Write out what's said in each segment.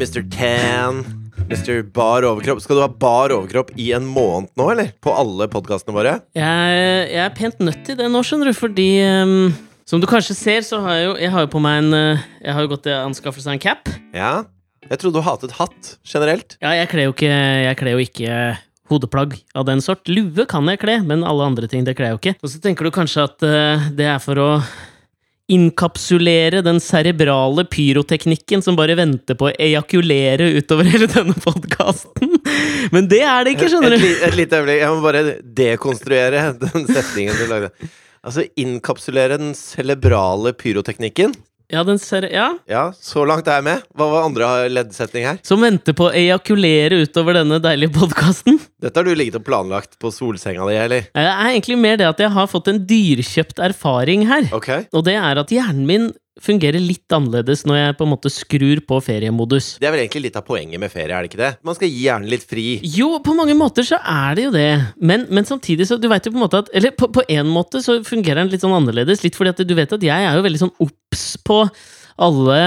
Mr. Tan. Mr. Bar overkropp. Skal du ha bar overkropp i en måned nå, eller? På alle podkastene våre? Jeg, jeg er pent nødt til det nå, skjønner du, fordi um, Som du kanskje ser, så har jeg jo, jeg har jo på meg en eh, Jeg har jo gått til anskaffelse av en cap. Ja. Jeg trodde du hatet hatt generelt. Ja, jeg kler jo ikke, jeg kler jo ikke hodeplagg av den sort. Lue kan jeg kle, men alle andre ting det kler jeg jo ikke. Og så tenker du kanskje at uh, det er for å inkapsulere den cerebrale pyroteknikken som bare venter på å ejakulere utover hele denne podkasten. Men det er det ikke, skjønner Et, du. li et lite øyeblikk. Jeg må bare dekonstruere den setningen du lagde. Altså inkapsulere den cerebrale pyroteknikken. Ja, den ser, ja. Ja, så langt er jeg med. Hva var andre leddsetning her? Som venter på å ejakulere utover denne deilige podkasten. Dette har du ligget og planlagt på solsenga di, eller? Det er egentlig mer det at jeg har fått en dyrkjøpt erfaring her. Ok. Og det er at hjernen min fungerer litt annerledes når jeg på en måte skrur på feriemodus. Det er vel egentlig litt av poenget med ferie, er det ikke det? Man skal gi hjernen litt fri. Jo, på mange måter så er det jo det, men, men samtidig så du vet jo på en måte at Eller på, på en måte så fungerer den litt sånn annerledes, litt fordi at du vet at jeg er jo veldig sånn obs på alle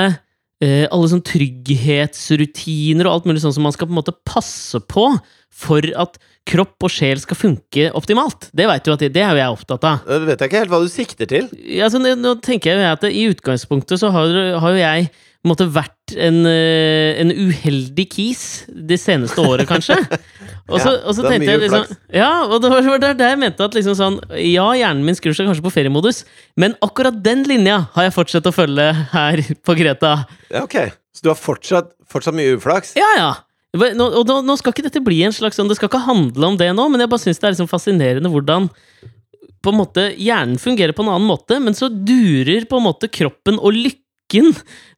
alle sånn trygghetsrutiner og alt mulig sånn som man skal på en måte passe på for at kropp og sjel skal funke optimalt. Det vet du at det, det er jo jeg opptatt av. Det vet jeg ikke helt hva du sikter til. Ja, så nå, tenker jeg at I utgangspunktet så har, har jo jeg måte vært en, eh, en uheldig kis det seneste året, kanskje. Og så, Ja, og så tenkte jeg liksom Ja, og det var det var der jeg mente at liksom sånn Ja, hjernen min skrur seg kanskje på feriemodus, men akkurat den linja har jeg fortsatt å følge her på Greta. Ja, ok. Så du har fortsatt, fortsatt mye uflaks? Ja, ja. Nå, og nå, nå skal ikke dette bli en slags sånn Det skal ikke handle om det nå, men jeg bare syns det er liksom fascinerende hvordan på en måte hjernen fungerer på en annen måte, men så durer på en måte kroppen og lykken.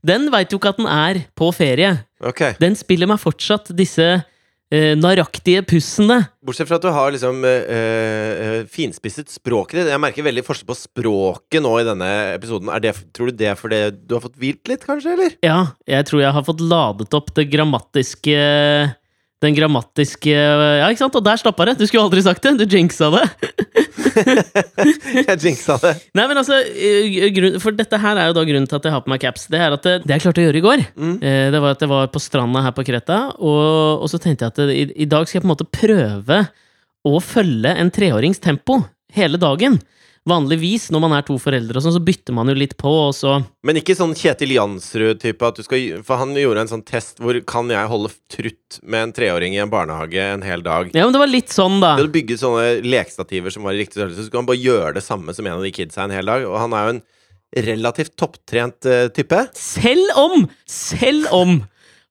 Den veit jo ikke at den er på ferie. Okay. Den spiller meg fortsatt disse eh, naraktige pussene. Bortsett fra at du har liksom eh, eh, finspisset språket. Jeg merker veldig forskjell på språket nå i denne episoden. Er det, tror du det er fordi du har fått hvilt litt, kanskje, eller? Ja, jeg tror jeg har fått ladet opp det grammatiske Den grammatiske Ja, ikke sant? Og der stoppa det! Du skulle aldri sagt det! Du jinxa det! Jeg jinxa det. Nei, men altså, eh, grunn, For dette her er jo da grunnen til at jeg har på meg caps. Det er at det, det jeg klarte å gjøre i går, Mm. eh, det var at jeg var på stranda her på Kreta, og, og så tenkte jeg at i, i dag skal jeg på en måte prøve å følge en treårings tempo hele dagen. Vanligvis når man er to foreldre, og sånn, så bytter man jo litt på, og så Men ikke sånn Kjetil Jansrud-type, at du skal For han gjorde en sånn test hvor kan jeg holde trutt med en treåring i en barnehage en hel dag? Ja, men det var litt sånn, da. Du bygget sånne lekestativer som var i riktig størrelse, så skulle han bare gjøre det samme som en av de kidsa en hel dag. Og han er jo en relativt topptrent eh, type. Selv om! Selv om!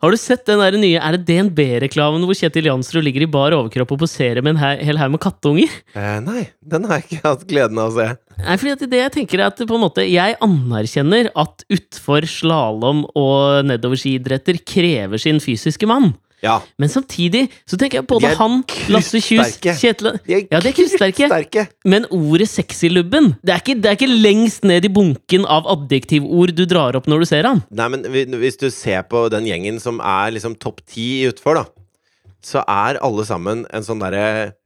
Har du sett den der nye Er det DNB-reklamen hvor Kjetil Jansrud ligger i bar overkropp og poserer med en he- hel haug med kattunger? Eh, nei, den har jeg ikke hatt gleden av å se. Nei, fordi det jeg tenker er at på en måte Jeg anerkjenner at utfor slalåm og nedoverskiidretter krever sin fysiske mann. Ja. Men samtidig så tenker jeg både De han, Lasse Kjus. Kjetil Ja, de er kryststerke. Men ordet sexylubben det, er ikke- det er ikke lengst ned i bunken av adjektivord du drar opp når du ser han. Nei, men hvis du ser på den gjengen som er liksom topp ti utfor, da, så er alle sammen en sånn derre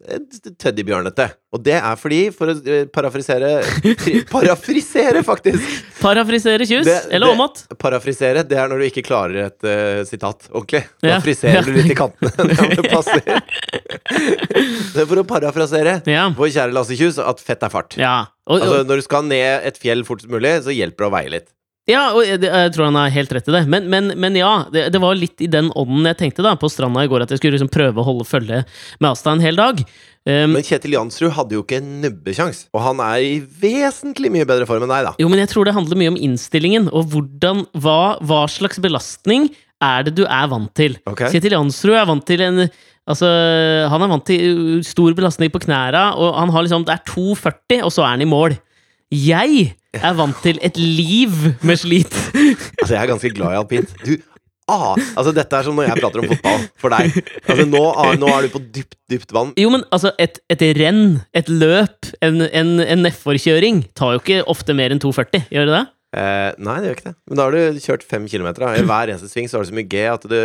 eh, teddybjørnete. Og det er fordi, for å eh, parafrisere Parafrisere, faktisk! Parafrisere Kjus, eller omatt. Parafrisere, det er når du ikke klarer et uh, sitat ordentlig. Da Ja. friserer Ja. du litt i kantene det passer. Det er for å parafrasere Ja. vår kjære Lasse Kjus at fett er fart. Ja. Og, Altså, når du skal ned et fjell fortest mulig, så hjelper det å veie litt. Ja, og jeg, jeg tror han har helt rett i det. Men, men, men ja, det, det var litt i den ånden jeg tenkte da på stranda i går, at jeg skulle liksom prøve å holde følge med Asta en hel dag. Um, Men Kjetil Jansrud hadde jo ikke en nubbesjans. Og han er i vesentlig mye bedre form enn deg, da. jo, men jeg tror det handler mye om innstillingen, og hvordan, hva, hva slags belastning er det du er vant til. Okay. Kjetil Jansrud er vant til en Altså, han er vant til uh, stor belastning på knæra, og han har liksom Det er 2,40, og så er han i mål. Jeg er vant til et liv med slit. Altså, jeg er ganske glad i alpint. Du, ah, altså, dette er som når jeg prater om fotball for deg. Altså, nå, ah, nå er du på dypt, dypt vann. Jo, men altså, et, et renn, et løp, en, en, en nedforkjøring tar jo ikke ofte mer enn 2,40, gjør det det? Eh, nei, det gjør ikke det. Men da har du kjørt fem kilometer. Da. I hver eneste sving så har du så mye G at det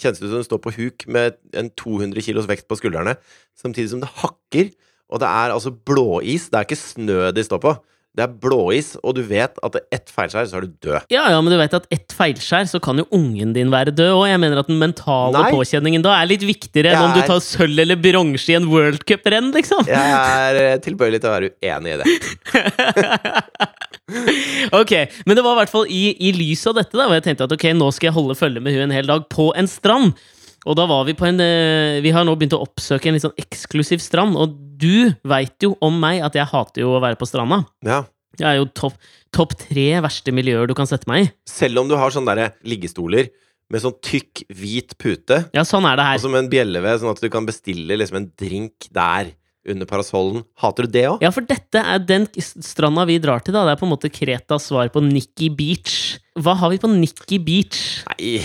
kjennes ut som du står på huk med en 200 kilos vekt på skuldrene, samtidig som det hakker. Og det er altså blåis. Det er ikke snø de står på. Det er blåis, og du vet at ett feilskjær, så er du død. Ja, ja, men du vet at ett feilskjær, så kan jo ungen din være død òg. Jeg mener at den mentale Nei. påkjenningen da er litt viktigere enn er... om du tar sølv eller bronse i en worldcuprenn, liksom. Jeg er eh, tilbøyelig til å være uenig i det. Ok, men det var i hvert fall i, i lys av dette, da, hvor jeg tenkte at ok, nå skal jeg holde følge med hun en hel dag på en strand. Og da var vi på en eh, Vi har nå begynt å oppsøke en litt sånn eksklusiv strand, og du veit jo om meg at jeg hater jo å være på stranda. Ja. Det er jo topp top tre verste miljøer du kan sette meg i. Selv om du har sånne der liggestoler med sånn tykk, hvit pute, Ja, sånn er det her. og som en bjelle ved, sånn at du kan bestille liksom en drink der under parasollen. Hater du det òg? Ja, for dette er den stranda vi drar til, da. Det er på en måte Kretas svar på Nikki Beach. Hva har vi på Nikki Beach? Nei,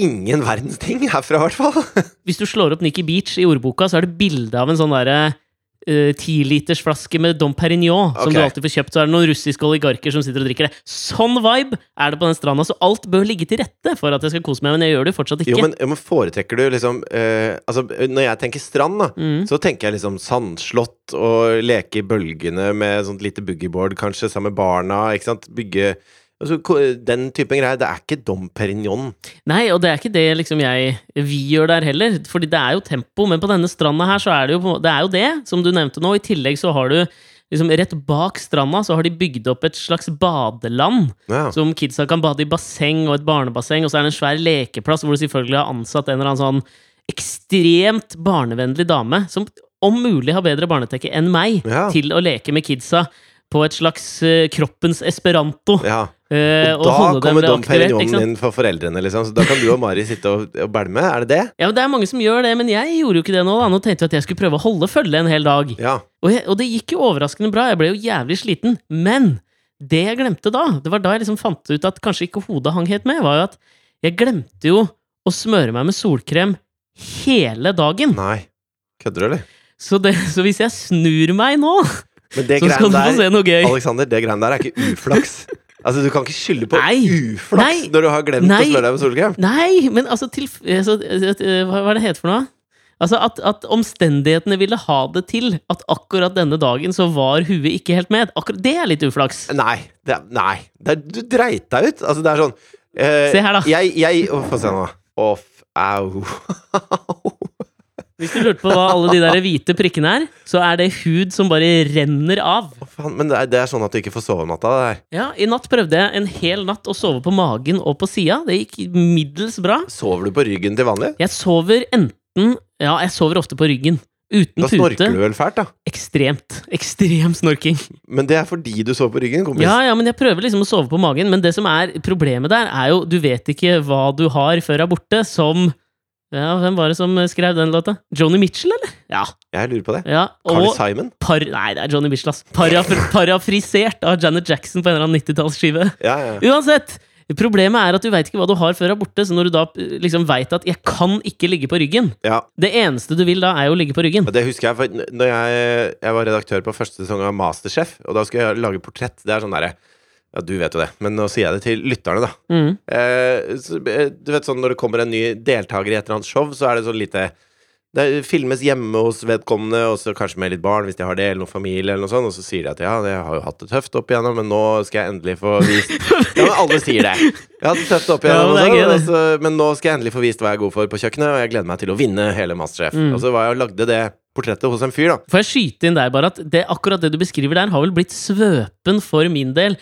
ingen verdens ting herfra, i hvert fall. Hvis du slår opp Nikki Beach i ordboka, så er det bilde av en sånn derre tilitersflaske med Dom Perignon, som Ok. du alltid får kjøpt. Så er det noen russiske oligarker som sitter og drikker det. Sånn vibe er det på den stranda, så alt bør ligge til rette for at jeg skal kose meg, men jeg gjør det fortsatt ikke. Jo, men, jo, men foretrekker du liksom uh, Altså, når jeg tenker strand, da, Mm. så tenker jeg liksom sandslott og leke i bølgene med sånt lite boogieboard, kanskje, sammen med barna, ikke sant? Bygge altså, Den typen greier. Det er ikke Dom Perignon. Nei, og det er ikke det liksom jeg vi gjør der heller, fordi det er jo tempo, men på denne stranda her så er det jo det er jo det, som du nevnte nå. I tillegg så har du liksom rett bak stranda så har de bygd opp et slags badeland, Ja. som kidsa kan bade i basseng og et barnebasseng, og så er det en svær lekeplass hvor du selvfølgelig har ansatt en eller annen sånn ekstremt barnevennlig dame, som om mulig har bedre barnetekke enn meg, Ja. til å leke med kidsa på et slags eh, kroppens esperanto. ja. eh, Og og da kommer Dom Perignon inn for foreldrene, liksom. Så da kan du og Mari sitte og, og bælme. Er det det? Ja, men Det er mange som gjør det, men jeg gjorde jo ikke det nå. da Nå tenkte jeg at jeg skulle prøve å holde følge en hel dag. Ja. Og, jeg, og det gikk jo overraskende bra. Jeg ble jo jævlig sliten. Men det jeg glemte da, det var da jeg liksom fant ut at kanskje ikke hodet hang helt med, var jo at jeg glemte jo å smøre meg med solkrem hele dagen. Nei. Kødder du, eller? Så, det, så hvis jeg snur meg nå, Men det så skal du få se noe gøy. Alexander, det greiene der er ikke uflaks. Altså, Du kan ikke skylde på Nei. uflaks Nei. når du har glemt Nei. å smøre deg med solkrem. Nei, men altså til, altså, eh, Hva er det het for noe? Altså at, at omstendighetene ville ha det til at akkurat denne dagen så var huet ikke helt med. Akkurat Det er litt uflaks. Nei. Det, nei. Det du dreit deg ut. Altså, det er sånn eh, Se her, da. Jeg, jeg Få se nå. Off. au. Hvis du lurte på hva alle de der hvite prikkene er, så er det hud som bare renner av. Å, faen, men det er, det er sånn at du ikke får sove om natta. Det her. Ja, I natt prøvde jeg en hel natt å sove på magen og på sida. Det gikk middels bra. Sover du på ryggen til vanlig? Jeg sover enten Ja, jeg sover ofte på ryggen. Uten Da pute. snorker du vel fælt, da. Ekstremt. Ekstrem snorking. Men det er fordi du sover på ryggen, kompis. Ja, ja, men jeg prøver liksom å sove på magen. Men det som er problemet der, er jo du vet ikke hva du har før er borte, som ja, Hvem var det som skrev den låta? Joni Mitchell, eller? Ja. Jeg lurer på det. ja. Carly Simon? par... Nei, det er Johnny Mitchell, ass. Parafr parafrisert av Janet Jackson på en eller annen 90-tallsskive. Ja, ja. Uansett! Problemet er at du veit ikke hva du har før er borte, så når du da eh, liksom veit at 'jeg kan ikke ligge på ryggen' ja. Det eneste du vil da, er jo å ligge på ryggen. Det husker jeg, for når jeg, jeg var redaktør på første sesong av Masterchef, og da skulle jeg lage portrett. Det er sånn derre Ja, du vet jo det, men nå sier jeg det til lytterne, da. Mm. Eh, så, eh, du vet sånn når det kommer en ny deltaker i et eller annet show, så er det sånn lite Det filmes hjemme hos vedkommende, og så kanskje med litt barn, hvis de har det, eller noen familie, eller noe sånt, og så sier de at ja, jeg har jo hatt det tøft opp igjennom, men nå skal jeg endelig få vist Ja, men alle sier det. Jeg har hatt det tøft opp Ja, men og så- men nå skal jeg endelig få vist hva jeg er god for på kjøkkenet, og jeg gleder meg til å vinne hele Masterchef. Mm. Og så var jeg og lagde det portrettet hos en fyr, da. Får jeg skyte inn der bare at det, akkurat det du beskriver der, har vel blitt svøpen for min del.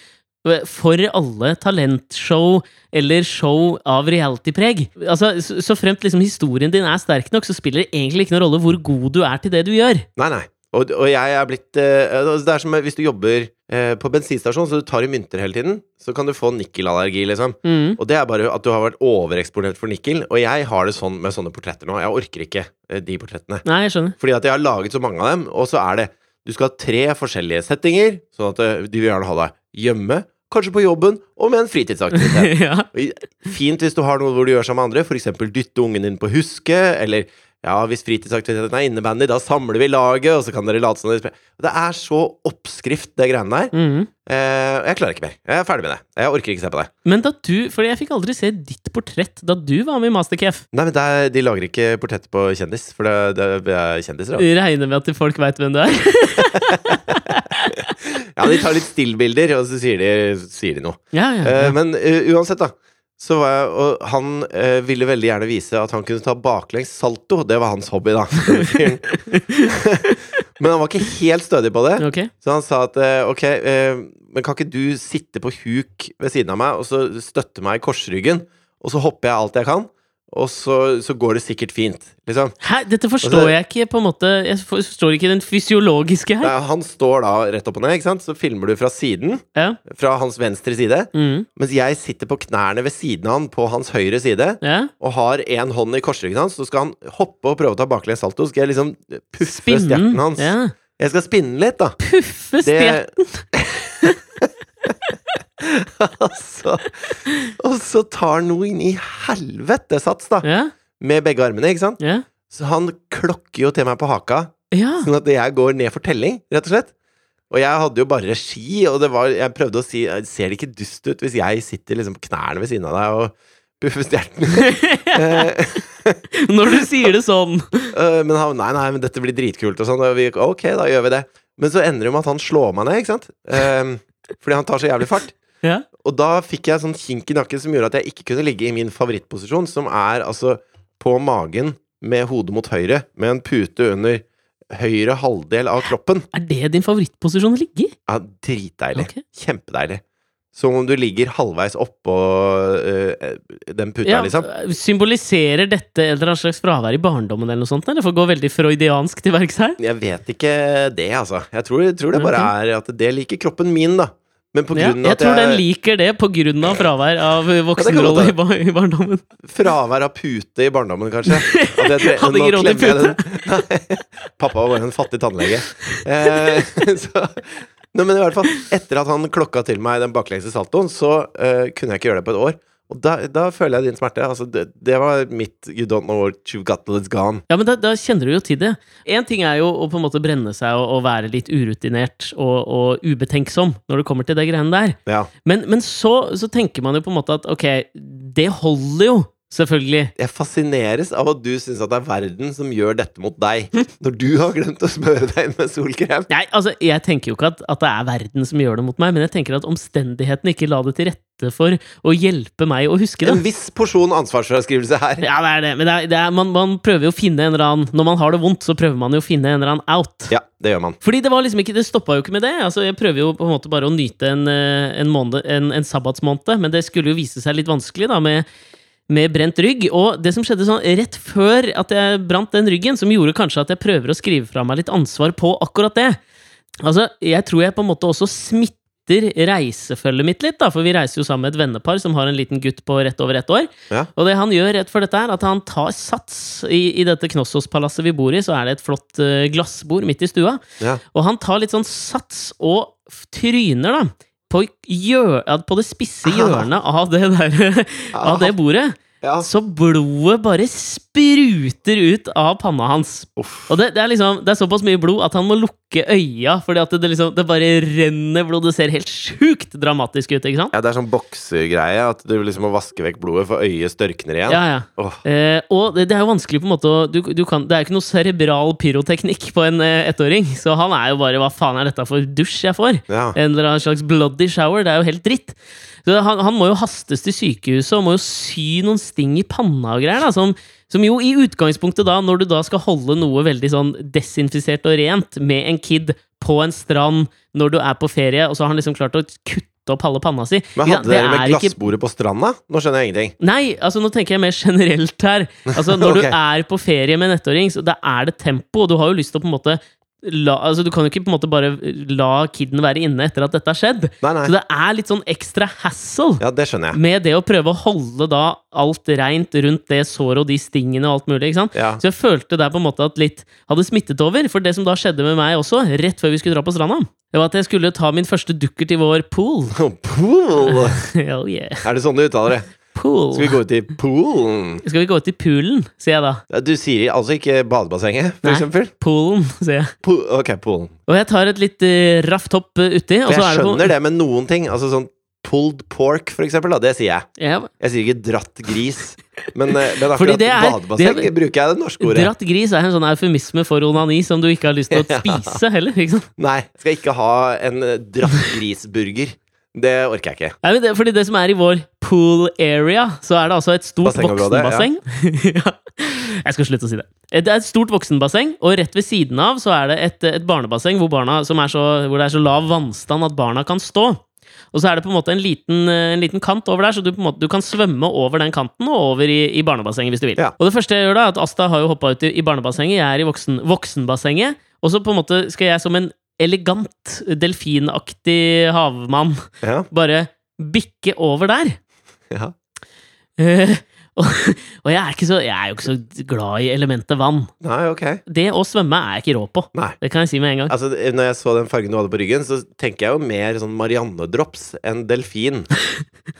For alle talentshow eller show av realitypreg. Altså, så, så fremt liksom historien din er sterk nok, så spiller det egentlig ikke noen rolle hvor god du er til det du gjør. Nei, nei. Og, og jeg er blitt eh, altså, Det er som hvis du jobber eh, på bensinstasjon, så du tar i mynter hele tiden, så kan du få nikkelallergi, liksom. Mm. Og det er bare at du har vært overeksponert for nikkel. Og jeg har det sånn med sånne portretter nå. Jeg orker ikke eh, de portrettene. Nei, jeg skjønner. Fordi at jeg har laget så mange av dem, og så er det Du skal ha tre forskjellige settinger, sånn at de vil gjerne ha deg hjemme, kanskje på jobben, og med en fritidsaktivitet. ja. Fint hvis du har noe hvor du gjør sammen med andre, f.eks. dytte ungen din på huske, eller ja, hvis fritidsaktiviteten er innebandy, da samler vi laget, og så kan dere late som dere spiller. Det er så oppskrift, det greiene der. Mm. Eh, jeg klarer ikke mer. Jeg er ferdig med det. Jeg orker ikke se på det. Men da du For jeg fikk aldri se ditt portrett da du var med i Masterchef. Nei, men er, de lager ikke portrett på kjendis, for det, det er kjendiser. Da. Regner med at folk veit hvem du er. Ja, de tar litt stillbilder, og så sier de, sier de noe. Ja, ja, Eh, ja. men uh, uansett, da. Så var jeg, og han uh, ville veldig gjerne vise at han kunne ta baklengs salto. Det var hans hobby, da. men han var ikke helt stødig på det. okay. Så han sa at uh, ok, men kan ikke du sitte på huk ved siden av meg, og så støtte meg i korsryggen, og så hopper jeg alt jeg kan, og så, så går det sikkert fint, liksom. Hæ, dette forstår så, jeg ikke, på en måte. Jeg forstår ikke den fysiologiske her. Nei, han står da rett opp og ned, ikke sant? Så filmer du fra siden, Ja. fra hans venstre side, Mm. mens jeg sitter på knærne ved siden av han på hans høyre side, ja. og har en hånd i korsryggen hans, så skal han hoppe og prøve å ta baklengs salto. Skal jeg liksom puffe Spinnen. stjerten hans. Ja. Jeg skal spinne litt, da. Puffe Det stjerten. og, så, og så tar han noe inn i helvete sats, da. Ja. Med begge armene, ikke sant? Ja. Så han klokker jo til meg på haka, ja. sånn at jeg går ned for telling, rett og slett. Og jeg hadde jo bare regi, og det var, jeg prøvde å si Ser det ikke dust ut hvis jeg sitter liksom på knærne ved siden av deg og puffer stjerten? Eh, Når du sier det sånn. øh, men han nei, nei, men dette blir dritkult og sånn. Og vi, ok, da gjør vi det. Men så ender det med at han slår meg ned, ikke sant? Eh, fordi han tar så jævlig fart. Ja. Og da fikk jeg sånn kink i nakken som gjorde at jeg ikke kunne ligge i min favorittposisjon, som er altså på magen med hodet mot høyre, med en pute under høyre halvdel av kroppen. Er det din favorittposisjon å ligge i? Ja, dritdeilig. Okay. Kjempedeilig. Som om du ligger halvveis oppå øh, den puta, Ja, liksom. Symboliserer dette et eller annet slags fravær i barndommen, eller noe sånt? Eller for å gå veldig freudiansk til verks her? Jeg vet ikke det, altså. Jeg tror, tror det bare okay. er at det liker kroppen min, da. Men på grunn av jeg tror den liker det på grunn av fravær av voksenrolle i, i barndommen. Fravær av pute i barndommen, kanskje. At jeg Hadde ikke råd til pute. Pappa var bare en fattig tannlege. Eh, så Nei, men i hvert fall, etter at han klokka til meg den baklengse saltoen, så eh, kunne jeg ikke gjøre det på et år. Og da, da føler jeg din smerte. Altså, det, det var mitt You don't know what you've got till it's gone. Ja, men da, da kjenner du jo til det. Én ting er jo å på en måte brenne seg og, og være litt urutinert og, og ubetenksom når det kommer til det greiene der. Ja. Men, men så, så tenker man jo på en måte at ok, det holder jo, selvfølgelig. Jeg fascineres av at du syns at det er verden som gjør dette mot deg, når du har glemt å smøre deg inn med solkrem. Nei, altså, jeg tenker jo ikke at, at det er verden som gjør det mot meg, men jeg tenker at omstendighetene ikke la det til rette for å hjelpe meg å huske det. En viss porsjon ansvarsfraskrivelse her. Ja, det er det, men det er, det er, man, man prøver jo å finne en eller annen Når man har det vondt, så prøver man jo å finne en eller annen out. Ja, det gjør man. Fordi det var liksom ikke, det stoppa jo ikke med det. Altså, jeg prøver jo på en måte bare å nyte en, eh, en, måned, en, en sabbatsmåned, men det skulle jo vise seg litt vanskelig da med, med brent rygg. Og det som skjedde sånn rett før at jeg brant den ryggen, som gjorde kanskje at jeg prøver å skrive fra meg litt ansvar på akkurat det Altså, jeg tror jeg på en måte også smitter reisefølget mitt litt, da, for vi reiser jo sammen med et vennepar som har en liten gutt på rett over ett år. Ja. Og det han gjør rett før dette, er at han tar sats i, i dette Knossos-palasset vi bor i. Så er det et flott uh, glassbord midt i stua. Ja. Og han tar litt sånn sats og tryner, da. På, på det spisse hjørnet av det, der, av det bordet. Ja. Så blodet bare spruter ut av panna hans. Uff. Og det, det, er liksom, det er såpass mye blod at han må lukke øya, fordi at det, liksom, det bare renner blod. Det ser helt sjukt dramatisk ut, ikke sant? Ja, det er sånn boksegreie, at du liksom må vaske vekk blodet, for øyet størkner igjen. Ja, ja. Oh. Eh, og det, det er jo vanskelig på en måte å du, du kan, Det er jo ikke noe cerebral pyroteknikk på en eh, ettåring, så han er jo bare Hva faen er dette for dusj jeg får? Ja. En eller annen slags bloody shower. Det er jo helt dritt. Så han, han må jo hastes til sykehuset og må jo sy noen sting i panna og greier. Da, som, som jo i utgangspunktet, da, når du da skal holde noe veldig sånn desinfisert og rent med en kid på en strand når du er på ferie, og så har han liksom klart å kutte opp halve panna si Men hadde dere med glassbordet ikke- på stranda? Nå skjønner jeg ingenting. Nei, altså nå tenker jeg mer generelt her. Altså Når okay. du er på ferie med en ettåring, så da er det tempo, og du har jo lyst til å på en måte la, altså Du kan jo ikke på en måte bare la kiden være inne etter at dette har skjedd. Nei, nei. Så det er litt sånn ekstra hassle Ja, det skjønner jeg. med det å prøve å holde da alt reint rundt det såret og de stingene og alt mulig. Ja. Så jeg følte der på en måte at litt hadde smittet over. For det som da skjedde med meg også, rett før vi skulle dra på stranda, det var at jeg skulle ta min første dukker til vår pool. Pool! oh yeah, Er det sånn du uttaler det? Pool. Skal vi gå ut i poolen? Skal vi gå ut i poolen, sier jeg da. Du sier altså ikke badebassenget, for Nei. eksempel? Poolen, sier jeg. Po ok, poolen. Og jeg tar et litt uh, raft hopp eh, uti. For jeg skjønner det det med noen ting. Altså sånn pulled pork, for eksempel. Da. Det sier jeg. Ja, Jeg sier ikke dratt gris. Men, eh, men akkurat det er- badebasseng det er- bruker jeg det norske ordet. Dratt gris er en sånn eufemisme for onani som du ikke har lyst til å spise heller. Ikke sant? Nei, skal ikke ha en eh, dratt grisburger. Det orker jeg ikke. Nei, det, fordi det som er i vår pool area, så er det altså et stort voksenbasseng. ja. Jeg skal slutte å si det. Det er et stort voksenbasseng, og rett ved siden av så er det et, et barnebasseng hvor, barna, som er så, hvor det er så lav vannstand at barna kan stå. Og så er det på en måte en liten, en liten kant over der, så du, måte, du kan svømme over den kanten og over i, i barnebassenget hvis du vil. Ja. Og det første jeg gjør da, er at Asta har jo hoppa ut i, i barnebassenget, jeg er i voksen, voksenbassenget, og så på en måte skal jeg som en elegant, delfinaktig havmann Ja, bare bikke over der. ja. Uh, og, og jeg, er så, jeg er jo ikke så glad i elementet vann. Nei, ok. Det å svømme er jeg ikke rå på. Nei. Det kan jeg si med en gang. Altså, når jeg så den fargen du hadde på ryggen, så tenker jeg jo mer sånn Marianne-drops enn delfin.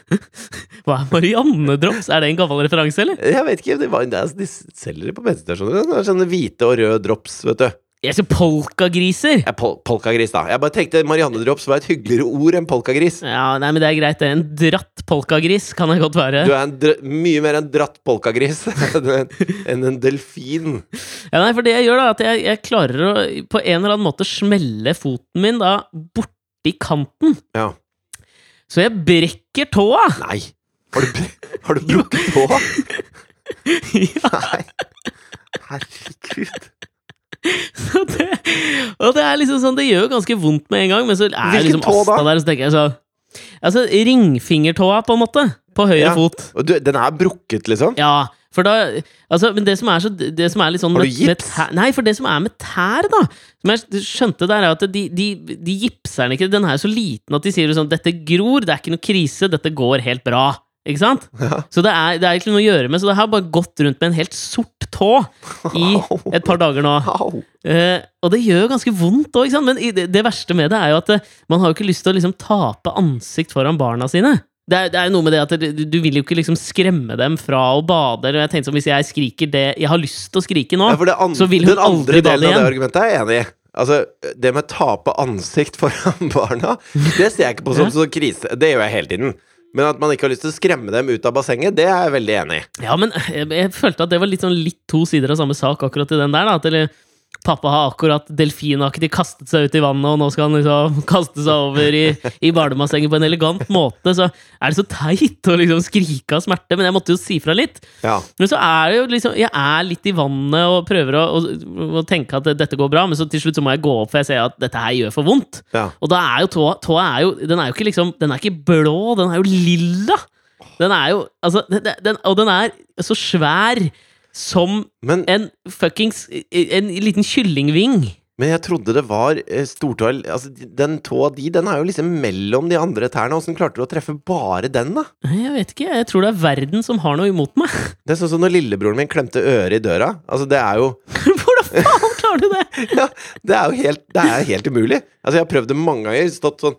Hva er Marianne-drops? Er det en gammel referanse, eller? Jeg vet ikke, det var, de selger det på bensinstasjoner. Er Sånne hvite og røde drops, vet du. Jeg sier polkagriser! Ja, pol polkagris, da. Jeg bare tenkte Marianne-drops var et hyggeligere ord enn polkagris. Ja, nei, men det er greit. Det en dratt polkagris kan det godt være. Du er en dr mye mer en dratt polkagris enn en, delfin. Ja, nei, for det jeg gjør, da, er at jeg, jeg klarer å på en eller annen måte smelle foten min da borti kanten. Ja. Så jeg brekker tåa! Nei. Har du, har du brukket tåa? ja. Nei. Herregud. Det, og det er liksom sånn Det gjør ganske vondt med en gang, men så er Hvilken liksom? Asta der, og så tenker jeg så Altså, ringfingertåa, på en måte. På høyre Ja. fot. Du, den er brukket, liksom? Ja, for da Altså, men det som er så Det som er litt sånn Har du med- med gips? tær- Nei, for det som er med tær, da Som jeg skjønte der, er at de, de, de gipser den ikke. Den er så liten at de sier sånn Dette gror, det er ikke noe krise, dette går helt bra. Ikke sant? Ja. Så det er, det er ikke noe å gjøre med. Så det har bare gått rundt med en helt sort tå i et par dager nå. Eh, og det gjør ganske vondt òg. Men det, det verste med det er jo at eh, man har jo ikke lyst til å liksom tape ansikt foran barna sine. Det er, det er noe med det at du, du vil jo ikke liksom skremme dem fra å bade. Eller jeg tenkte som Hvis jeg skriker det jeg har lyst til å skrike nå Ja, for det an så vil hun den andre aldri bade delen av det argumentet er jeg enig i. Altså, det med tape ansikt foran barna, det ser jeg ikke på som Ja. så krise. Det gjør jeg hele tiden. Men at man ikke har lyst til å skremme dem ut av bassenget, det er jeg veldig enig i. Ja, men jeg, jeg følte at det var litt sånn litt to sider av samme sak akkurat i den der. da At eller, Pappa har akkurat delfinaktig kastet seg ut i vannet, og nå skal han liksom kaste seg over i, i badebassenget på en elegant måte. Så er det så teit å liksom skrike av smerte, men jeg måtte jo si fra litt. Ja. Men så er det jo liksom Jeg er litt i vannet og prøver å, å, å tenke at dette går bra, men så til slutt så må jeg gå opp, for jeg ser at dette her gjør for vondt. ja. Og da er jo tåa tå er jo Den er jo ikke liksom Den er ikke blå, den er jo lilla! Den er jo Altså, den, den, og den er så svær som Men, en fuckings En liten kyllingving. men jeg trodde det var eh, stortå Altså, den tåa di, den er jo liksom mellom de andre tærne. Åssen klarte du å treffe bare den, da? Jeg vet ikke, jeg tror det er verden som har noe imot meg. Det er sånn som når lillebroren min klemte øret i døra. Altså, det er jo Hvordan faen klarer du det? Ja, det er jo helt, det er helt umulig. Altså, jeg har prøvd det mange ganger. Stått sånn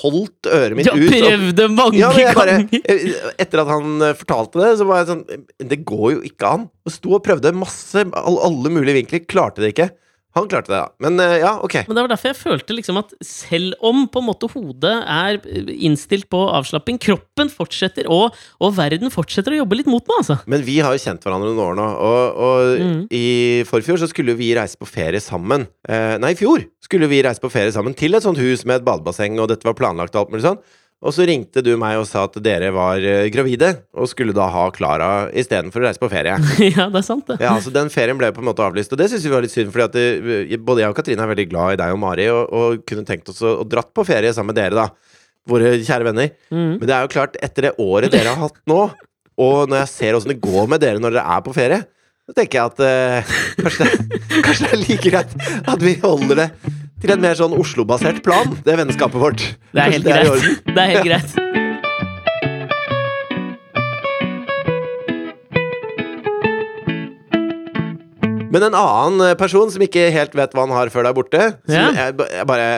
Holdt øret mitt Du har ut. prøvd det mange Ja, bare, ganger! etter at han eh, fortalte det, så var jeg sånn Det går jo ikke an. Og sto og prøvde masse, alle mulige vinkler. Klarte det ikke. Han klarte det, da. Men eh, ja, ok. Men det var derfor jeg følte liksom at selv om på en måte hodet er innstilt på avslapping, kroppen fortsetter, og, og verden fortsetter å jobbe litt mot meg, altså. Men vi har jo kjent hverandre noen år nå, og, og Mm. i forfjor så skulle vi reise på ferie sammen. Eh, nei, i fjor skulle vi reise på ferie sammen til et sånt hus med et badebasseng, og dette var planlagt og alt mulig sånn. Og så ringte du meg og sa at dere var eh, gravide, og skulle da ha Klara istedenfor å reise på ferie. ja, det er sant, det. Ja, så Den ferien ble på en måte avlyst, og det syns vi var litt synd. Fordi det, både jeg og Katrine er veldig glad i deg og Mari, og, og kunne tenkt oss å, å dratt på ferie sammen med dere, da. Våre kjære venner. Mm. Men det er jo klart, etter det året dere har hatt nå, og når jeg ser åssen det går med dere når dere er på ferie, så tenker jeg at eh, kanskje, det, kanskje det er like greit at vi holder det til en mer sånn Oslo-basert plan, det vennskapet vårt. Det er helt helt er greit. Det er helt greit. Men en annen person som ikke helt vet hva han har før der borte som Ja. jeg, jeg bare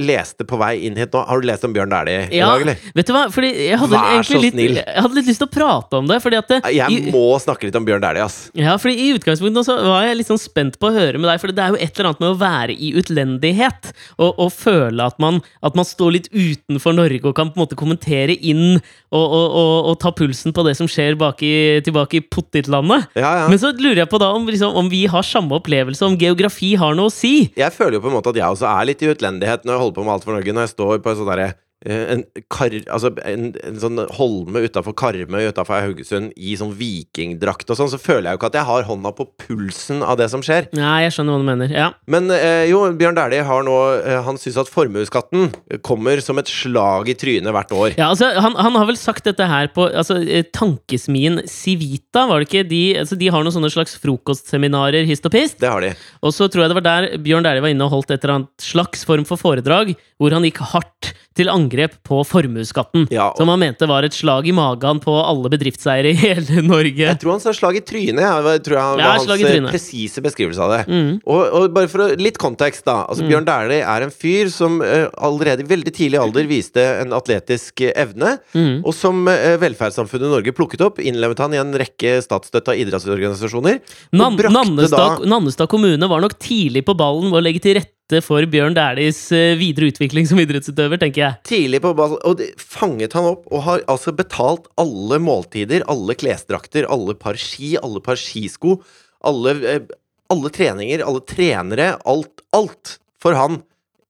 leste på vei inn hit nå Har du lest om Bjørn Dæhlie i Ja, dag, eller? vet du hva? Fordi jeg hadde Vær så litt, snill. jeg hadde litt lyst til å prate om det. Fordi at det, Jeg i, må snakke litt om Bjørn Dæhlie, ass. ja, fordi I utgangspunktet nå så var jeg litt sånn spent på å høre med deg, for det er jo et eller annet med å være i utlendighet. Og, og føle at man, at man står litt utenfor Norge og kan på en måte kommentere inn og, og, og, ta pulsen på det som skjer bak i, tilbake i pottitlandet. Ja, ja. Men så lurer jeg på da om, liksom, om vi har samme opplevelse, om geografi har noe å si. Jeg føler jo på en måte at jeg også er litt i utlendighet når jeg holder på med Alt for Norge. Når jeg står på en sånn derre en, kar, altså en, en sånn holme utafor Karmøy utafor Haugesund i sånn vikingdrakt og sånn, så føler jeg jo ikke at jeg har hånda på pulsen av det som skjer. Nei, jeg skjønner hva du mener. Ja. Men eh, jo, Bjørn Dæhlie har nå eh, Han syns at formuesskatten kommer som et slag i trynet hvert år. Ja, altså, han, han har vel sagt dette her på altså, eh, Tankesmien Civita, var det ikke? De, altså, de har noen sånne slags frokostseminarer hist og pist. Det har de. Og så tror jeg det var der Bjørn Dæhlie var inne og holdt et eller annet slags form for foredrag, hvor han gikk hardt til angrep på formuesskatten. Ja. Som han mente var et slag i magen på alle bedriftseiere i hele Norge. Jeg tror han sa slag i trynet. Jeg tror jeg Ja, var hans i eh, presise beskrivelse av det. Mm. Og, og bare for å, litt kontekst, da. Altså, Mm. Bjørn Dæhlie er en fyr som uh, allerede i veldig tidlig alder viste en atletisk eh, evne. Mm. Og som uh, velferdssamfunnet Norge plukket opp, innlemmet han i en rekke statsstøtta idrettsorganisasjoner. Nan Nannestad, Nannestad, Nannestad kommune var nok tidlig på ballen med å legge til rette for Bjørn Dæhlies eh, videre utvikling som idrettsutøver, tenker jeg. Tidlig på ball, og det fanget han opp, og har altså betalt alle måltider, alle klesdrakter, alle par ski, alle par skisko, alle, eh, alle treninger, alle trenere, alt, alt for han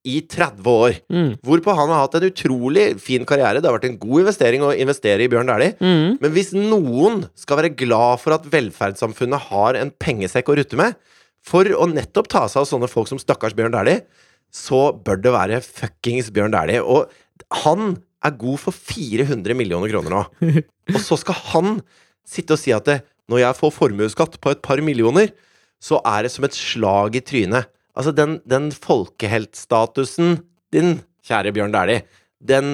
i 30 år. Mm. Hvorpå han har hatt en utrolig fin karriere. Det har vært en god investering å investere i Bjørn Dæhlie. Mm. Men hvis noen skal være glad for at velferdssamfunnet har en pengesekk å rutte med, for å nettopp ta seg av sånne folk som stakkars Bjørn Dæhlie, så bør det være fuckings Bjørn Dæhlie. Og han er god for 400 millioner kroner nå. Og så skal han sitte og si at det, når jeg får formuesskatt på et par millioner, så er det som et slag i trynet. Altså, den, den folkeheltstatusen din, kjære Bjørn Dæhlie, den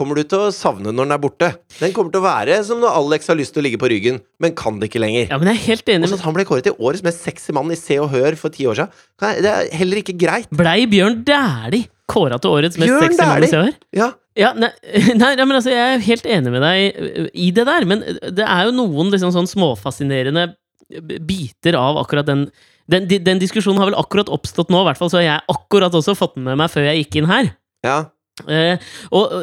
kommer du til å savne når den er borte. Den kommer til å være som når Alex har lyst til å ligge på ryggen, men kan det ikke lenger. Ja, men jeg er helt enig. så at han ble kåret til årets mest sexy mann i Se og Hør for ti år siden. Det er heller ikke greit. Blei Bjørn Dæhlie kåra til årets mest Bjørn sexy mann i Se og Hør? Ja, Ja, nei, nei, men altså, jeg er helt enig med deg uh, i det der, men det er jo noen liksom sånn småfascinerende biter av akkurat den den, den diskusjonen har vel akkurat oppstått nå, i hvert fall, så jeg akkurat også fått den med meg før jeg gikk inn her. ja. Eh, og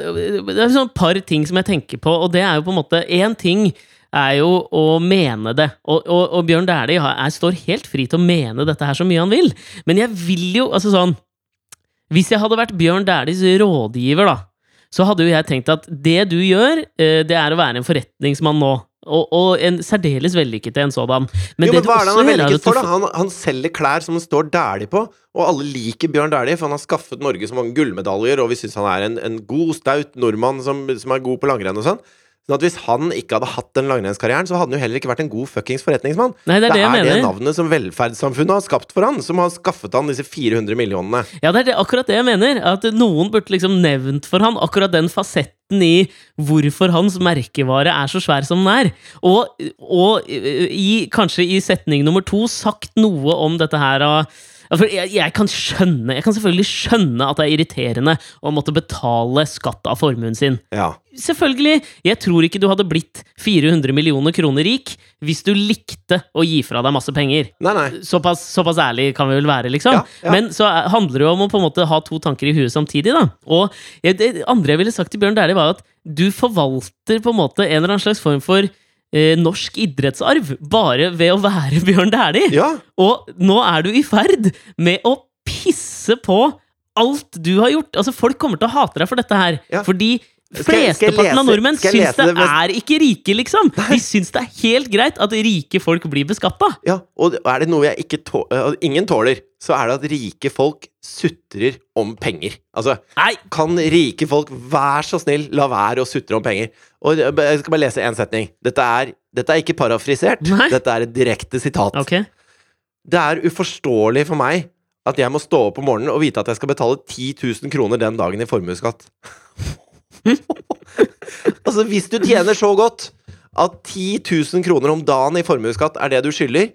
det er sånn et par ting som jeg tenker på, og det er jo på en måte Én ting er jo å mene det, og, og, og Bjørn Dæhlie står helt fri til å mene dette her så mye han vil, men jeg vil jo Altså sånn Hvis jeg hadde vært Bjørn Dæhlies rådgiver, da, så hadde jo jeg tenkt at det du gjør, eh, det er å være en forretningsmann nå. Og, og en særdeles vellykket en sådan. Men jo, men hva er det han er er vellykket for, da? Han, han selger klær som det står Dæhlie på, og alle liker Bjørn Dæhlie, for han har skaffet Norge så mange gullmedaljer, og vi syns han er en, en god, staut nordmann som, som er god på langrenn og sånn. Sånn at Hvis han ikke hadde hatt den langrennskarrieren, så hadde han jo heller ikke vært en god fuckings forretningsmann. Nei, det er det jeg det navnet som velferdssamfunnet har skapt for han, som har skaffet han disse 400 millionene. Ja, det er det, akkurat det jeg mener. At noen burde liksom nevnt for han akkurat den fasetten i hvorfor hans merkevare er så svær som den er. Og, og i, kanskje i setning nummer to sagt noe om dette her av for jeg, jeg kan skjønne Jeg kan selvfølgelig skjønne at det er irriterende å måtte betale skatt av formuen sin. Ja. Selvfølgelig! Jeg tror ikke du hadde blitt 400 millioner kroner rik hvis du likte å gi fra deg masse penger. Nei, nei. Såpass, såpass ærlig kan vi vel være, liksom. Ja, ja. Men så er- handler det jo om å på en måte ha to tanker i huet samtidig, da. Og det andre jeg ville sagt til Bjørn Dæhlie, var at du forvalter på en måte en eller annen slags form for norsk idrettsarv bare ved å være Bjørn Dæhlie. Ja. Og nå er du i ferd med å pisse på alt du har gjort. Altså, folk kommer til å hate deg for dette her. Ja. Fordi Flesteparten av nordmenn syns det det er ikke rike, liksom. De syns det er helt greit at rike folk blir beskatta. Ja, og er det noe jeg ikke tå eh, ingen tåler, så er det at rike folk sutrer om penger. Altså, Nei, kan rike folk vær så snill la være å sutre om penger? Og jeg jeg skal bare lese én setning. Dette er, dette er ikke parafrisert. Nei. Dette er et direkte sitat. Okay. Det er uforståelig for meg at jeg må stå opp om morgenen og vite at jeg skal betale 10 000 kroner den dagen i formuesskatt. altså, hvis du tjener så godt at 10 000 kroner om dagen i formuesskatt er det du skylder,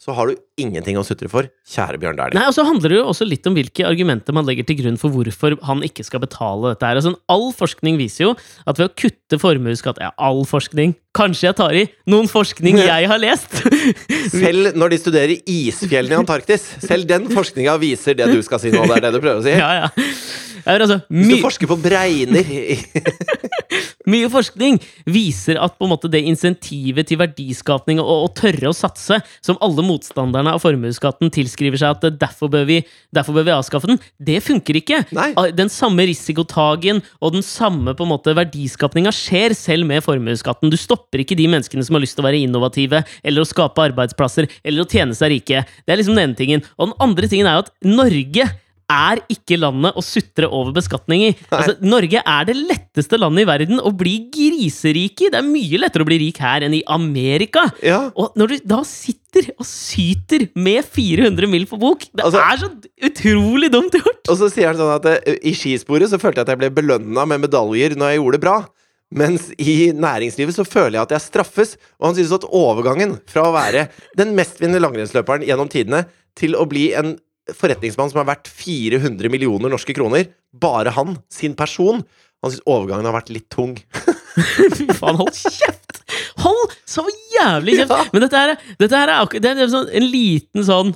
så har du ingenting å sutre for, kjære Bjørn Dæhlie. Nei, og så handler det jo også litt om hvilke argumenter man legger til grunn for hvorfor han ikke skal betale dette her. Altså, all forskning viser jo at ved å kutte formuesskatt Ja, all forskning. Kanskje jeg tar i noen forskning jeg har lest! Selv når de studerer isfjellene i Antarktis, selv den forskninga viser det du skal si nå. Det er det du prøver å si? ja, ja. Altså, Hvis du forsker på bregner mye forskning viser at på en måte det insentivet til verdiskapning og å tørre å satse, som alle motstanderne av formuesskatten tilskriver seg at derfor bør, vi, derfor bør vi avskaffe den, det funker ikke. Nei. Ah, Den samme risikotagen og den samme på en måte verdiskapninga skjer selv med formuesskatten. Du stopper ikke de menneskene som har lyst til å være innovative, eller å skape arbeidsplasser, eller å tjene seg rike. Det er liksom den ene tingen. Og den andre tingen er jo at Norge er ikke landet å sutre over beskatning i. Altså, Norge er det letteste landet i verden å bli griserik i. Det er mye lettere å bli rik her enn i Amerika. Ja. Og når du da sitter og syter med 400 mil på bok Det Altså- er så utrolig dumt gjort! Og så sier han sånn at eh, i skisporet så følte jeg at jeg ble belønna med medaljer når jeg gjorde det bra. Mens i næringslivet så føler jeg at jeg straffes. Og han synes at overgangen fra å være den mestvinnende langrennsløperen gjennom tidene til å bli en forretningsmann som har vært 400 millioner norske kroner, bare han, sin person Han synes overgangen har vært litt tung. Fy faen, hold kjeft! Hold så jævlig kjeft! Ja. Men dette her, dette her er Det er sånn, en liten sånn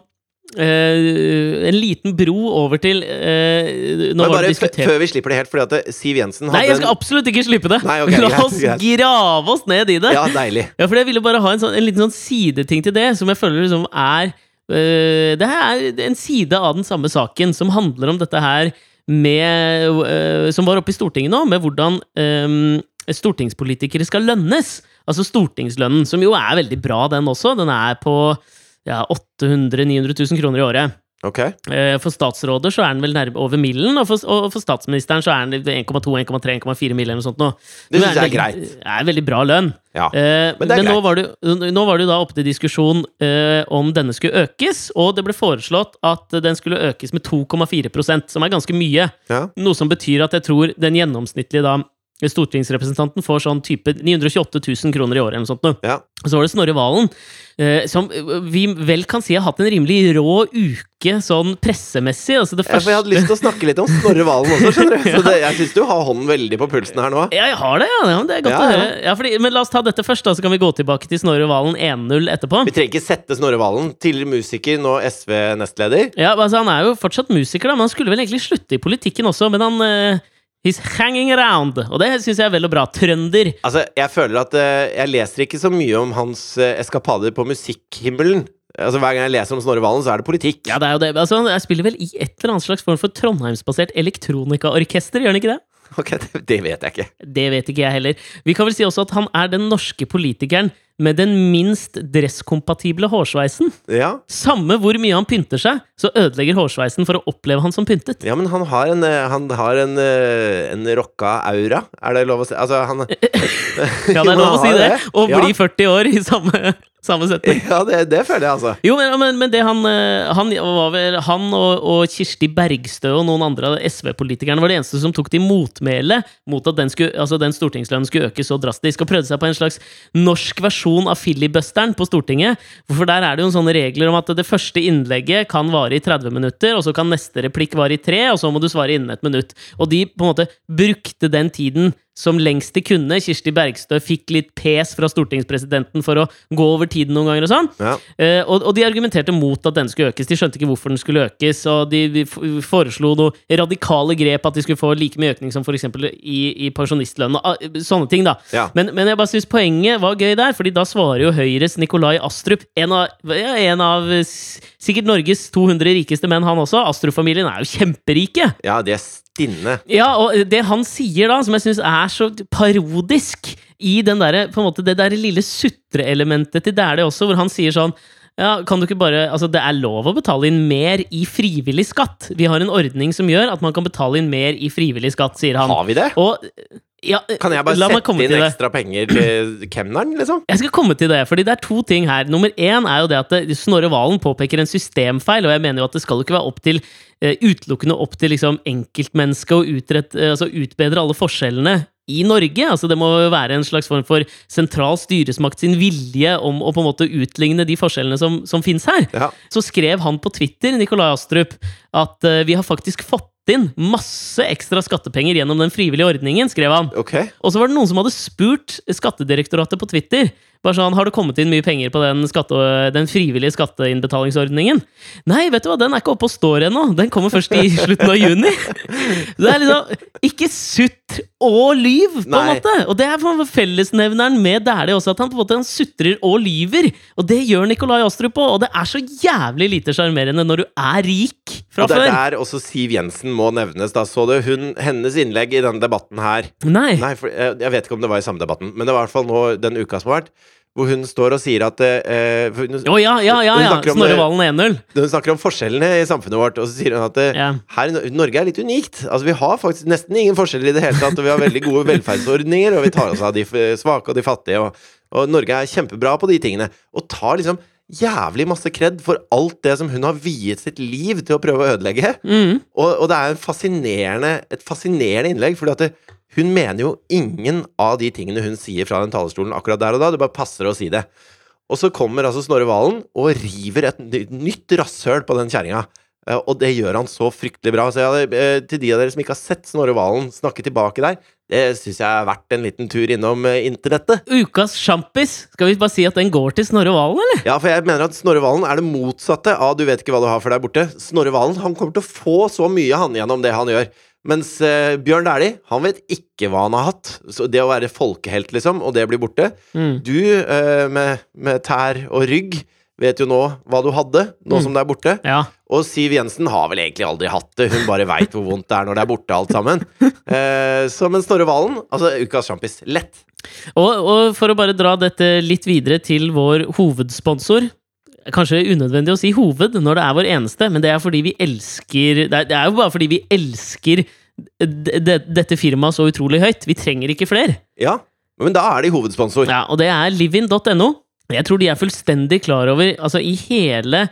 Uh, En liten bro over til uh, Men bare før vi slipper det helt, fordi at eh, Siv Jensen Nei, jeg skal absolutt ikke slippe det! Nei, okay, La oss greit. grave oss ned i det! Ja, deilig. Ja, for jeg ville bare ha en, sånn, en liten sånn sideting til det, som jeg føler liksom er øh, Det her er en side av den samme saken, som handler om dette her med øh, Som var oppe i Stortinget nå, med hvordan øh, stortingspolitikere skal lønnes. Altså stortingslønnen, som jo er veldig bra, den også. Den er på ja, 800 000-900 000 kroner i året. Ok. Eh, For statsråder så er den vel nærme over millen, og for, og for statsministeren så er den 1,2, 1,3, 1,4 mill. eller noe sånt. Nå. Det synes jeg er veldig- greit. er veldig bra lønn. Ja. Eh, Men men det nå var, det, nå var det jo da oppe til diskusjon eh, om denne skulle økes, og det ble foreslått at den skulle økes med 2,4% som er ganske mye. Ja. Noe som betyr at jeg tror den gjennomsnittlige da stortingsrepresentanten får sånn type 928 000 kroner i året. eller noe sånt. nå. Ja. Så var det Snorre Valen, eh, som vi vel kan si har hatt en rimelig rå uke sånn pressemessig. Altså det Ja, for jeg hadde lyst til å snakke litt om Snorre Valen også, skjønner du. Så det, jeg syns du har hånden veldig på pulsen her nå. Ja, jeg har det, ja. det er godt Ja, å høre. Ja, fordi, men la oss ta dette først, da, så kan vi gå tilbake til Snorre Valen 1-0 etterpå. Vi trenger ikke sette Snorre Valen, tidligere musiker, nå SV-nestleder. Ja, altså Han er jo fortsatt musiker, da, men han skulle vel egentlig slutte i politikken også. Men han eh, He's hanging around, og det syns jeg er vel og bra. Trønder. Altså, jeg føler at uh, jeg leser ikke så mye om hans uh, eskapader på musikkhimmelen. Altså, Hver gang jeg leser om Snorre Valen, så er det politikk. Ja, det er jo det. Altså, Jeg spiller vel i et eller annet slags form for trondheimsbasert elektronikaorkester, gjør han ikke det? Ok, det, det vet jeg ikke. Det vet ikke jeg heller. Vi kan vel si også at han er den norske politikeren med den minst dresskompatible hårsveisen. Ja. Samme hvor mye han pynter seg, så ødelegger hårsveisen for å oppleve han som pyntet. ja, men han har en, eh, han har en, eh, en rocka aura. Er det lov å si? Altså, han Ja, det er lov å si det. Og Ja. bli 40 år i samme, samme setning. Ja, det, det føler jeg, altså. Jo, men, men, men det han eh, Han, var vel, han og, og Kirsti Bergstø og noen andre av SV-politikerne var det eneste som tok til motmæle mot at den, skulle, altså den stortingslønnen skulle øke så drastisk, og prøvde seg på en slags norsk versjon av filibusteren på Stortinget. For der er det jo sånne regler om at det første innlegget kan vare i 30 minutter, og så kan neste replikk vare i tre, og så må du svare innen et minutt. Og de på en måte brukte den tiden som lengst de kunne. Kirsti Bergstø fikk litt pes fra stortingspresidenten for å gå over tiden noen ganger og sånn. Ja. Eh, og, og de argumenterte mot at den skulle økes. De skjønte ikke hvorfor den skulle økes, og de, foreslo noe radikale grep, at de skulle få like mye økning som f.eks. I, i pensjonistlønn. ah, Sånne ting, da. Ja. Men, men jeg bare synes poenget var gøy der, Fordi da svarer jo Høyres Nikolai Astrup, en av, en av sikkert Norges 200 rikeste menn, han også. Astrup-familien er jo kjemperike! ja, de er stinne. Ja, og det han sier da, som jeg syns er så parodisk i den der, på en måte, det der lille sutreelementet til Dæhlie også, hvor han sier sånn ja, kan du ikke bare, altså Det er lov å betale inn mer i frivillig skatt. Vi har en ordning som gjør at man kan betale inn mer i frivillig skatt, sier han. Har vi det? Og ja, Kan jeg bare sette inn ekstra penger til kemneren, liksom? Jeg skal komme til det, fordi det er to ting her. Nummer én er jo det at det- Snorre Valen påpeker en systemfeil, og jeg mener jo at det skal jo ikke være opp til eh, utelukkende opp til liksom enkeltmennesket å utrett, eh, altså utbedre alle forskjellene i Norge. Altså Det må jo være en slags form for sentral styresmakt sin vilje om å på en måte utligne de forskjellene som, som finnes her. Ja. Så skrev han på Twitter Nikolai Astrup, at eh, vi har faktisk fått inn masse ekstra skattepenger gjennom den frivillige ordningen. skrev han. Okay. Og så var det noen som hadde spurt Skattedirektoratet på Twitter bare sånn, Har det kommet inn mye penger på den, skatte, den frivillige skatteinnbetalingsordningen? Nei, vet du hva, den er ikke oppe og står ennå. Den kommer først i slutten av juni. Det er liksom Ikke sutt og lyv, på en måte! Og det er på fellesnevneren med Dæhlie også, at han på en måte han sutrer og lyver. Og det gjør Nikolai Astrup òg, og det er så jævlig lite sjarmerende når du er rik fra før. Og det før. er der også Siv Jensen må nevnes. Da så du hun, hennes innlegg i denne debatten her Nei. Nei, for jeg, jeg vet ikke om det var i samme debatten, men det var i hvert fall nå den uka som har vært, hvor hun står og sier at eh, hun, Å ja, ja, ja! Ja. Snorre Valen 1-0. hun snakker om forskjellene i samfunnet vårt, og så sier hun at eh, Ja. her i Norge er litt unikt. Altså Vi har faktisk nesten ingen forskjeller i det hele tatt, og vi har veldig gode velferdsordninger, og vi tar oss av de svake og de fattige, og, og Norge er kjempebra på de tingene. Og tar liksom jævlig masse kred for alt det som hun har viet sitt liv til å prøve å ødelegge. Mm. Og, og det er en fascinerende, et fascinerende innlegg, fordi at det, hun mener jo ingen av de tingene hun sier fra den talerstolen akkurat der og da. Det bare passer å si det. Og så kommer altså Snorre Valen og river et nytt rasshøl på den kjerringa. Eh, Og det gjør han så fryktelig bra. Så jeg eh, til de av dere som ikke har sett Snorre Valen snakke tilbake der, det syns jeg er verdt en liten tur innom eh, internettet. Ukas sjampis! Skal vi bare si at den går til Snorre Valen, eller? Ja, for jeg mener at Snorre Valen er det motsatte av du vet ikke hva du har for deg borte. Snorre Valen han kommer til å få så mye han gjennom det han gjør. Mens eh, Bjørn Dæhlie, han vet ikke hva han har hatt. Så det å være folkehelt, liksom, og det blir borte Mm. Du eh, med, med tær og rygg vet jo nå hva du hadde, nå Mm. som det er borte. Ja. Og Siv Jensen har vel egentlig aldri hatt det. Hun bare veit hvor vondt det er når det er borte, alt sammen. Eh, så men Snorre Valen, altså ukas sjampis, lett. Og, og for å bare dra dette litt videre til vår hovedsponsor Kanskje unødvendig å si hoved når det er vår eneste, men det er fordi vi elsker Det er, jo bare fordi vi elsker dette firmaet så utrolig høyt. Vi trenger ikke flere. Ja, men da er de hovedsponsor. Ja, og det er livin.no. Jeg tror de er fullstendig klar over Altså, i hele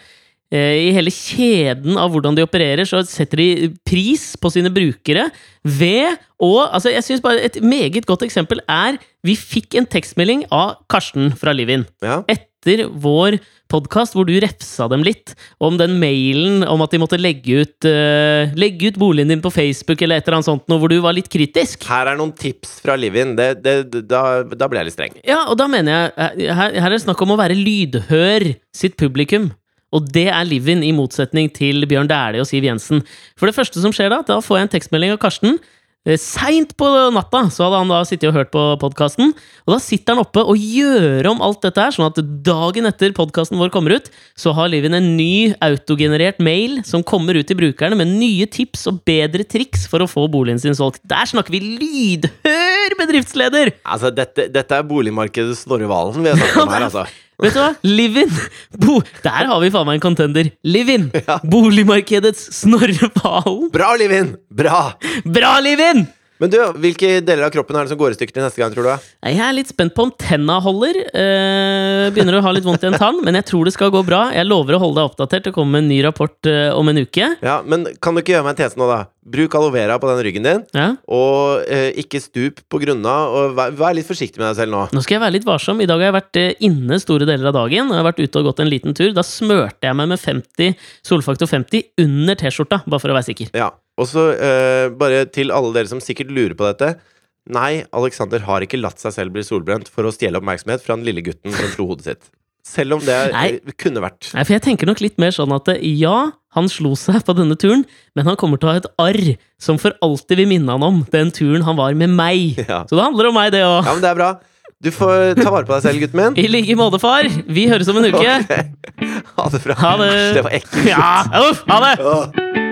eh, i hele kjeden av hvordan de opererer, så setter de pris på sine brukere ved å altså Jeg synes bare Et meget godt eksempel er Vi fikk en tekstmelding av Karsten fra Livin Ja. Etter vår podkast, hvor du refsa dem litt om den mailen om at de måtte legge ut, uh, legge ut boligen din på Facebook, eller et eller annet sånt, noe hvor du var litt kritisk. Her er noen tips fra Livin. Det, det, da, da ble jeg litt streng. Ja, og da mener jeg eh, Her, her er det snakk om å være lydhør sitt publikum. Og det er Livin, i motsetning til Bjørn Dæhlie og Siv Jensen. For det første som skjer da, da får jeg en tekstmelding av Karsten. Eh, Seint på natta så hadde han da sittet og hørt på podkasten. Og da sitter han oppe og gjør om alt dette her, sånn at dagen etter podkasten vår kommer ut, så har Livin en ny autogenerert mail som kommer ut til brukerne med nye tips og bedre triks for å få boligen sin solgt. Der snakker vi lydhør bedriftsleder! Altså, dette, dette er boligmarkedet Snorre Valen vi har snakket om her, altså. Vet du hva? Live-in! Bo Der har vi faen meg en contender. Live-in! Ja. Boligmarkedets Snorre Valen. Bra, Livin! Bra! Bra, Live-in! Men du, hvilke deler av kroppen er det som går i stykker til neste gang, tror du? Jeg er litt spent på om tenna holder. Eh, begynner å ha litt vondt i en tann, men jeg tror det skal gå bra. Jeg lover å holde deg oppdatert. Det kommer en ny rapport eh, om en uke. Ja, Men kan du ikke gjøre meg en tjeneste nå, da? Bruk aloe vera på den ryggen din, Ja. og eh, ikke stup på grunna. Og vær, vær litt forsiktig med deg selv nå. Nå skal jeg være litt varsom. I dag har jeg vært eh, inne store deler av dagen. og Jeg har vært ute og gått en liten tur. Da smørte jeg meg med 50 Solfaktor 50 under T-skjorta, bare for å være sikker. Ja, Og så eh, bare til alle dere som sikkert lurer på dette. Nei, Alexander har ikke latt seg selv bli solbrent for å stjele oppmerksomhet fra den lille gutten som slo hodet sitt. Selv om det Nei. eh, kunne vært Nei, for jeg tenker nok litt mer sånn at eh, ja, han slo seg på denne turen, men han kommer til å ha et arr som for alltid vil minne han om den turen han var med meg. Ja. Så det handler om meg, det òg. Ja, men det er bra. Du får ta vare på deg selv, gutten min. I like måte, far. Vi høres om en uke. Okay. Ha det bra. Ha det. Det var ekkelt. Ja, uff, ha det!